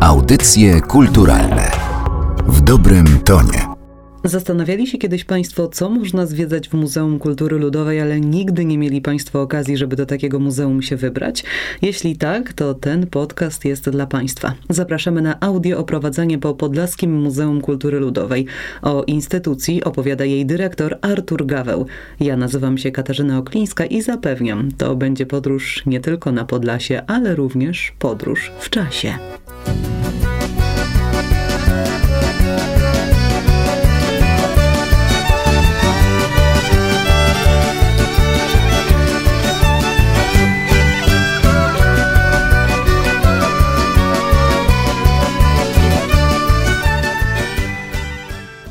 Audycje kulturalne w dobrym tonie. Zastanawiali się kiedyś Państwo, co można zwiedzać w Muzeum Kultury Ludowej, ale nigdy nie mieli Państwo okazji, żeby do takiego muzeum się wybrać? Jeśli tak, to ten podcast jest dla Państwa. Zapraszamy na audio oprowadzenie po Podlaskim Muzeum Kultury Ludowej. O instytucji opowiada jej dyrektor Artur Gaweł. Ja nazywam się Katarzyna Oklińska i zapewniam, to będzie podróż nie tylko na Podlasie, ale również podróż w czasie.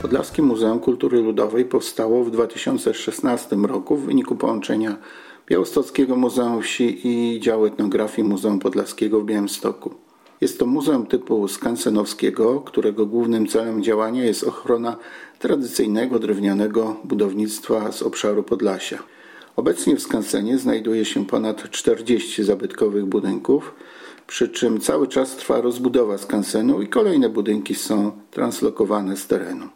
Podlaskie Muzeum Kultury Ludowej powstało w 2016 roku w wyniku połączenia Białostockiego Muzeum Wsi i działu etnografii Muzeum Podlaskiego w Białymstoku. Jest to muzeum typu skansenowskiego, którego głównym celem działania jest ochrona tradycyjnego drewnianego budownictwa z obszaru Podlasia. Obecnie w skansenie znajduje się ponad 40 zabytkowych budynków, przy czym cały czas trwa rozbudowa skansenu i kolejne budynki są translokowane z terenu.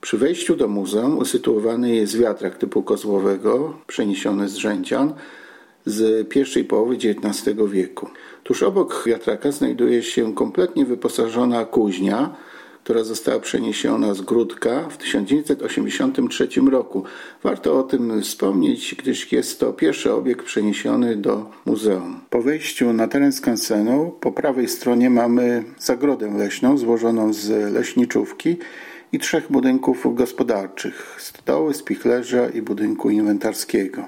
Przy wejściu do muzeum usytuowany jest wiatrak typu kozłowego, przeniesiony z Rzędzian z pierwszej połowy XIX wieku. Tuż obok wiatraka znajduje się kompletnie wyposażona kuźnia, która została przeniesiona z Gródka w 1983 roku. Warto o tym wspomnieć, gdyż jest to pierwszy obiekt przeniesiony do muzeum. Po wejściu na teren skansenu po prawej stronie mamy zagrodę leśną złożoną z leśniczówki i trzech budynków gospodarczych stodoły, spichlerza i budynku inwentarskiego.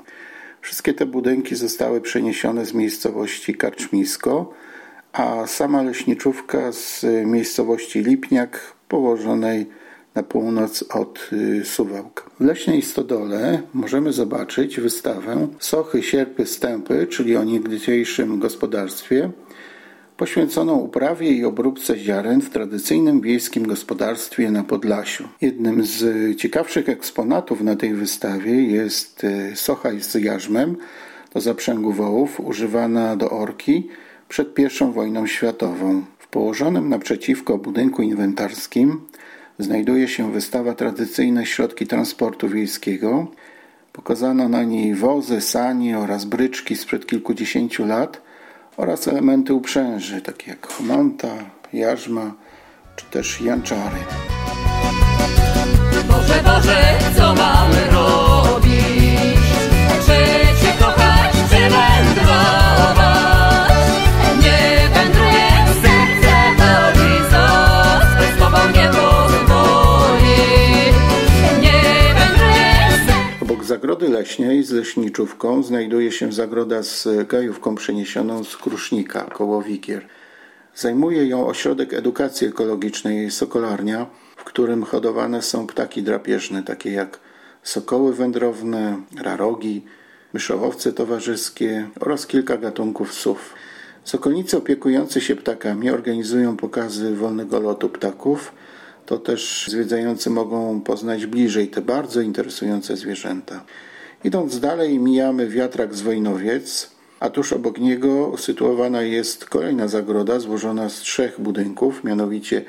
Wszystkie te budynki zostały przeniesione z miejscowości Karczmisko, a sama leśniczówka z miejscowości Lipniak położonej na północ od y, Suwałk. W leśnej stodole możemy zobaczyć wystawę Sochy, Sierpy, Stępy, czyli o niegdysiejszym gospodarstwie, poświęconą uprawie i obróbce ziaren w tradycyjnym wiejskim gospodarstwie na Podlasiu. Jednym z ciekawszych eksponatów na tej wystawie jest e, socha z jarzmem do zaprzęgu wołów używana do orki przed I wojną światową. W położonym naprzeciwko budynku inwentarskim znajduje się wystawa Tradycyjne środki transportu wiejskiego. Pokazano na niej wozy, sanie oraz bryczki sprzed kilkudziesięciu lat – oraz elementy uprzęży, takie jak chomanta, jarzma czy też janczary. Boże, Boże, co mamy robić? Leśnej z leśniczówką znajduje się zagroda z gajówką przeniesioną z Krusznika koło Wikier. Zajmuje ją ośrodek edukacji ekologicznej Sokolarnia, w którym hodowane są ptaki drapieżne, takie jak sokoły wędrowne, rarogi, myszołowce towarzyskie oraz kilka gatunków sów. Sokolnicy opiekujący się ptakami organizują pokazy wolnego lotu ptaków. To też zwiedzający mogą poznać bliżej te bardzo interesujące zwierzęta. Idąc dalej, mijamy wiatrak z Wojnowiec, a tuż obok niego usytuowana jest kolejna zagroda złożona z trzech budynków, mianowicie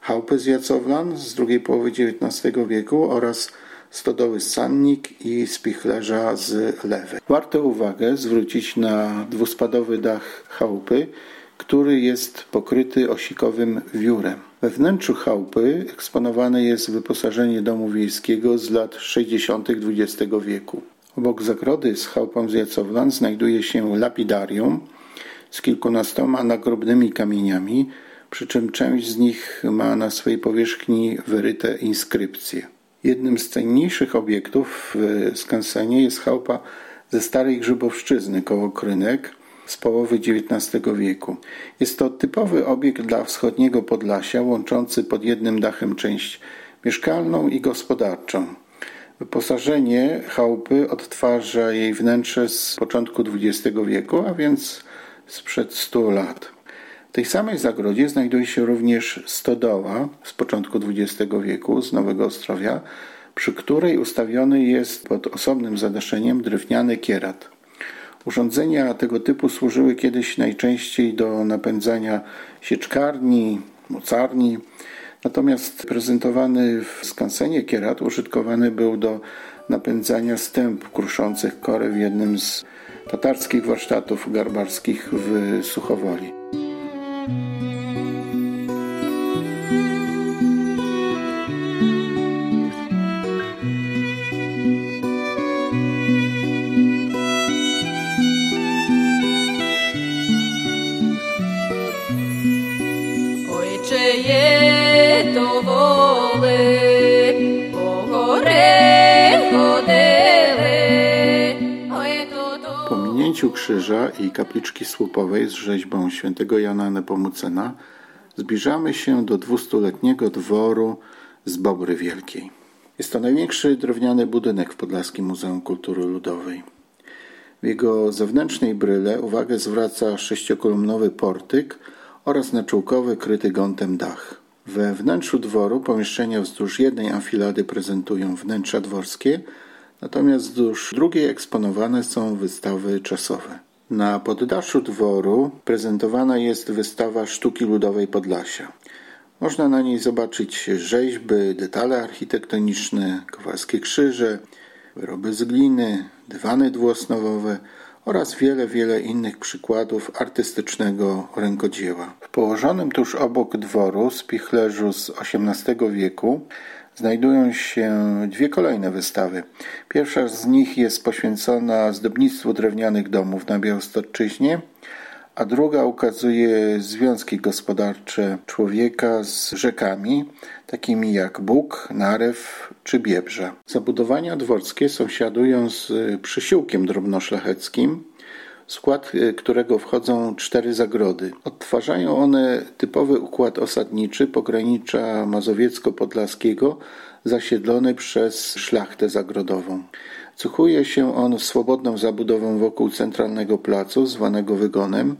chałupy z Jacowlan z drugiej połowy XIX wieku oraz stodoły Sannik i spichlerza z lewej. Warto uwagę zwrócić na dwuspadowy dach chałupy, który jest pokryty osikowym wiórem. We wnętrzu chałupy eksponowane jest wyposażenie domu wiejskiego z lat 60. XX wieku. Obok zagrody z chałupą z Jacowlan znajduje się lapidarium z kilkunastoma nagrobnymi kamieniami, przy czym część z nich ma na swojej powierzchni wyryte inskrypcje. Jednym z cenniejszych obiektów w skansenie jest chałupa ze starej Grzybowszczyzny koło Krynek z połowy XIX wieku. Jest to typowy obiekt dla wschodniego Podlasia, łączący pod jednym dachem część mieszkalną i gospodarczą. Wyposażenie chałupy odtwarza jej wnętrze z początku XX wieku, a więc sprzed 100 lat. W tej samej zagrodzie znajduje się również stodoła z początku XX wieku z Nowego Ostrowia, przy której ustawiony jest pod osobnym zadaszeniem drewniany kierat. Urządzenia tego typu służyły kiedyś najczęściej do napędzania sieczkarni, mocarni. Natomiast prezentowany w skansenie kierat użytkowany był do napędzania stęp kruszących kory w jednym z tatarskich warsztatów garbarskich w Suchowoli. Pominięciu krzyża i kapliczki słupowej z rzeźbą świętego Jana Nepomucena zbliżamy się do dwustuletniego dworu z Bobry Wielkiej. Jest to największy drewniany budynek w Podlaskim Muzeum Kultury Ludowej. W jego zewnętrznej bryle uwagę zwraca sześciokolumnowy portyk oraz naczółkowy kryty gątem dach. We wnętrzu dworu pomieszczenia wzdłuż jednej amfilady prezentują wnętrza dworskie, natomiast wzdłuż drugiej eksponowane są wystawy czasowe. Na poddaszu dworu prezentowana jest wystawa sztuki ludowej Podlasia. Można na niej zobaczyć rzeźby, detale architektoniczne, kowalskie krzyże, wyroby z gliny, dywany dwuosnowowe oraz wiele, wiele innych przykładów artystycznego rękodzieła. W położonym tuż obok dworu spichlerzu z XVIII wieku znajdują się dwie kolejne wystawy. Pierwsza z nich jest poświęcona zdobnictwu drewnianych domów na Białostoczyźnie, a druga ukazuje związki gospodarcze człowieka z rzekami, takimi jak Bóg, Narew czy Biebrza. Zabudowania dworskie sąsiadują z przysiłkiem drobnoszlacheckim, w skład którego wchodzą cztery zagrody. Odtwarzają one typowy układ osadniczy pogranicza mazowiecko-podlaskiego zasiedlony przez szlachtę zagrodową. Cuchuje się on swobodną zabudową wokół centralnego placu, zwanego wygonem.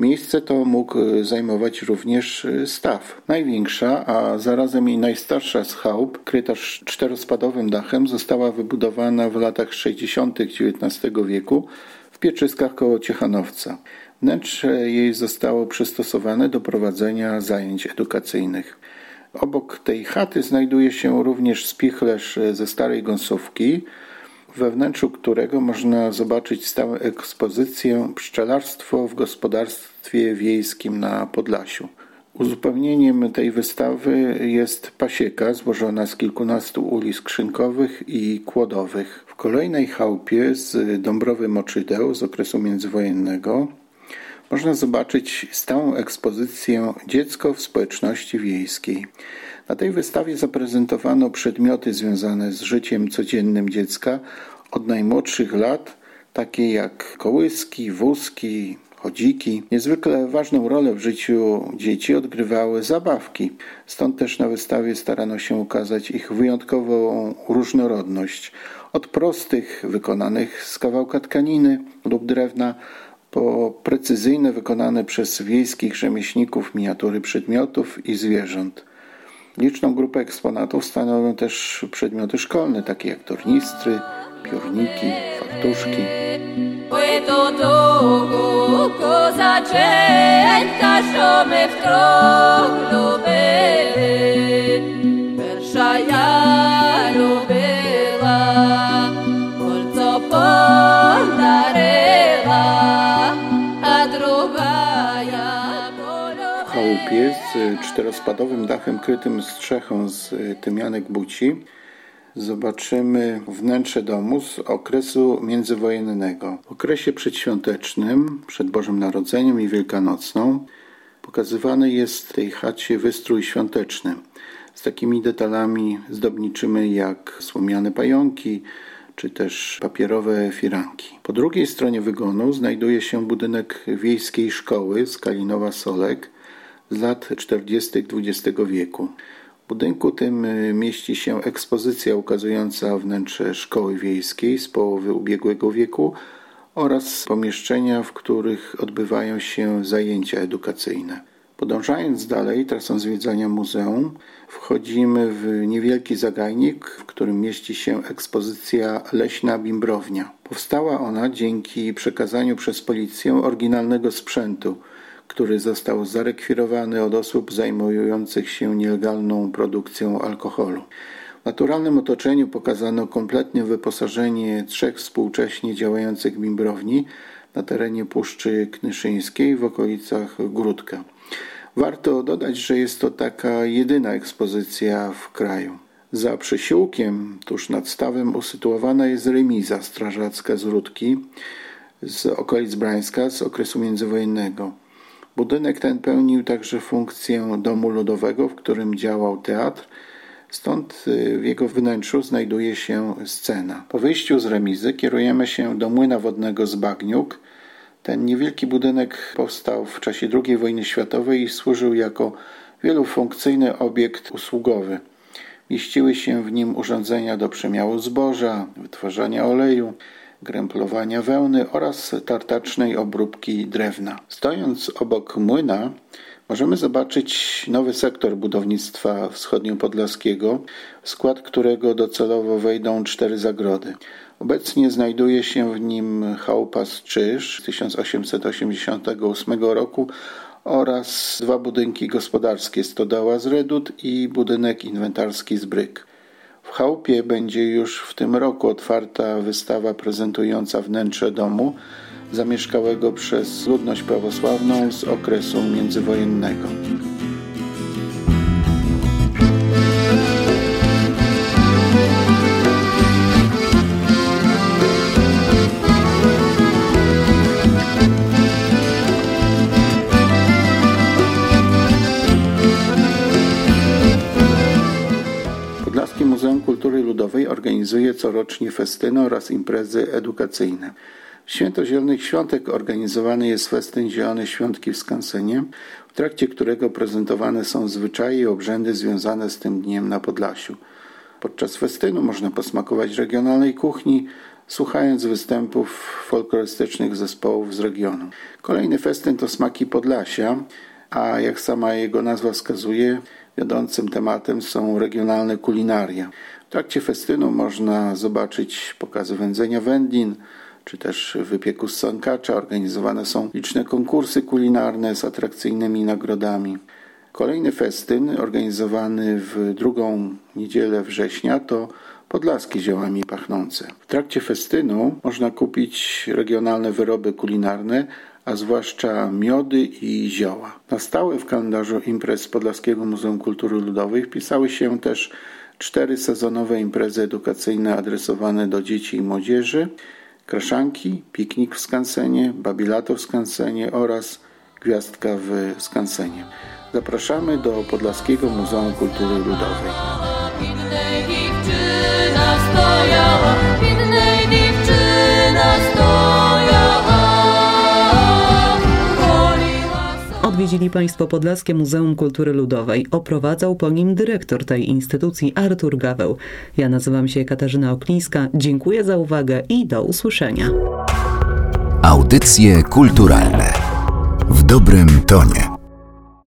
Miejsce to mógł zajmować również staw. Największa, a zarazem i najstarsza z chałup, kryta czterospadowym dachem, została wybudowana w latach 60. XIX wieku w Pieczyskach koło Ciechanowca. Wnętrze jej zostało przystosowane do prowadzenia zajęć edukacyjnych. Obok tej chaty znajduje się również spichlerz ze starej gąsówki, we wnętrzu którego można zobaczyć stałą ekspozycję Pszczelarstwo w gospodarstwie wiejskim na Podlasiu. Uzupełnieniem tej wystawy jest pasieka złożona z kilkunastu uli skrzynkowych i kłodowych. W kolejnej chałupie z Dąbrowy Moczydeł z okresu międzywojennego można zobaczyć stałą ekspozycję Dziecko w społeczności wiejskiej. Na tej wystawie zaprezentowano przedmioty związane z życiem codziennym dziecka od najmłodszych lat, takie jak kołyski, wózki, chodziki. Niezwykle ważną rolę w życiu dzieci odgrywały zabawki. Stąd też na wystawie starano się ukazać ich wyjątkową różnorodność. Od prostych, wykonanych z kawałka tkaniny lub drewna, po precyzyjne, wykonane przez wiejskich rzemieślników miniatury przedmiotów i zwierząt. Liczną grupę eksponatów stanowią też przedmioty szkolne, takie jak tornistry, piórniki, fartuszki. Chałupie z czterospadowym dachem krytym strzechą z tymianek buci zobaczymy wnętrze domu z okresu międzywojennego. W okresie przedświątecznym, przed Bożym Narodzeniem i Wielkanocną, pokazywany jest w tej chacie wystrój świąteczny z takimi detalami zdobniczymi jak słomiane pająki, czy też papierowe firanki. Po drugiej stronie wygonu znajduje się budynek wiejskiej szkoły z Kalinowa Solek z lat 40. XX wieku. W budynku tym y, mieści się ekspozycja ukazująca wnętrze szkoły wiejskiej z połowy ubiegłego wieku oraz pomieszczenia, w których odbywają się zajęcia edukacyjne. Podążając dalej trasą zwiedzania muzeum, wchodzimy w niewielki zagajnik, w którym mieści się ekspozycja Leśna Bimbrownia. Powstała ona dzięki przekazaniu przez policję oryginalnego sprzętu – który został zarekwirowany od osób zajmujących się nielegalną produkcją alkoholu. W naturalnym otoczeniu pokazano kompletnie wyposażenie trzech współcześnie działających bimbrowni na terenie Puszczy Knyszyńskiej w okolicach Gródka. Warto dodać, że jest to taka jedyna ekspozycja w kraju. Za przysiłkiem, tuż nad stawem, usytuowana jest remiza strażacka z Rudki z okolic Brańska z okresu międzywojennego. Budynek ten pełnił także funkcję domu ludowego, w którym działał teatr, stąd y, w jego wnętrzu znajduje się scena. Po wyjściu z remizy kierujemy się do młyna wodnego z Bagniuk. Ten niewielki budynek powstał w czasie II wojny światowej i służył jako wielofunkcyjny obiekt usługowy. Mieściły się w nim urządzenia do przemiału zboża, wytwarzania oleju, gręplowania wełny oraz tartacznej obróbki drewna. Stojąc obok młyna, możemy zobaczyć nowy sektor budownictwa wschodniopodlaskiego, w skład którego docelowo wejdą cztery zagrody. Obecnie znajduje się w nim chałupa Czyż z 1888 roku oraz dwa budynki gospodarskie Stodoła z Redut i budynek inwentarski z Bryk. W chałupie będzie już w tym roku otwarta wystawa prezentująca wnętrze domu zamieszkałego przez ludność prawosławną z okresu międzywojennego. Kultury Ludowej organizuje corocznie festyny oraz imprezy edukacyjne. Święto Zielonych Świątek organizowany jest festyn Zielone Świątki w Skansenie, w trakcie którego prezentowane są zwyczaje i obrzędy związane z tym dniem na Podlasiu. Podczas festynu można posmakować regionalnej kuchni, słuchając występów folklorystycznych zespołów z regionu. Kolejny festyn to Smaki Podlasia, a jak sama jego nazwa wskazuje, wiodącym tematem są regionalne kulinaria. W trakcie festynu można zobaczyć pokazy wędzenia wędlin, czy też wypieku z sankacza. Organizowane są liczne konkursy kulinarne z atrakcyjnymi nagrodami. Kolejny festyn organizowany w drugą niedzielę września to podlaskie ziołami pachnące. W trakcie festynu można kupić regionalne wyroby kulinarne, a zwłaszcza miody i zioła. Na stałe w kalendarzu imprez Podlaskiego Muzeum Kultury Ludowej wpisały się też cztery sezonowe imprezy edukacyjne adresowane do dzieci i młodzieży, kraszanki, piknik w skansenie, babilato w skansenie oraz gwiazdka w skansenie. Zapraszamy do Podlaskiego Muzeum Kultury Ludowej. Odwiedzili Państwo Podlaskie Muzeum Kultury Ludowej. Oprowadzał po nim dyrektor tej instytucji Artur Gaweł. Ja nazywam się Katarzyna Oklińska. Dziękuję za uwagę i do usłyszenia. Audycje kulturalne w dobrym tonie.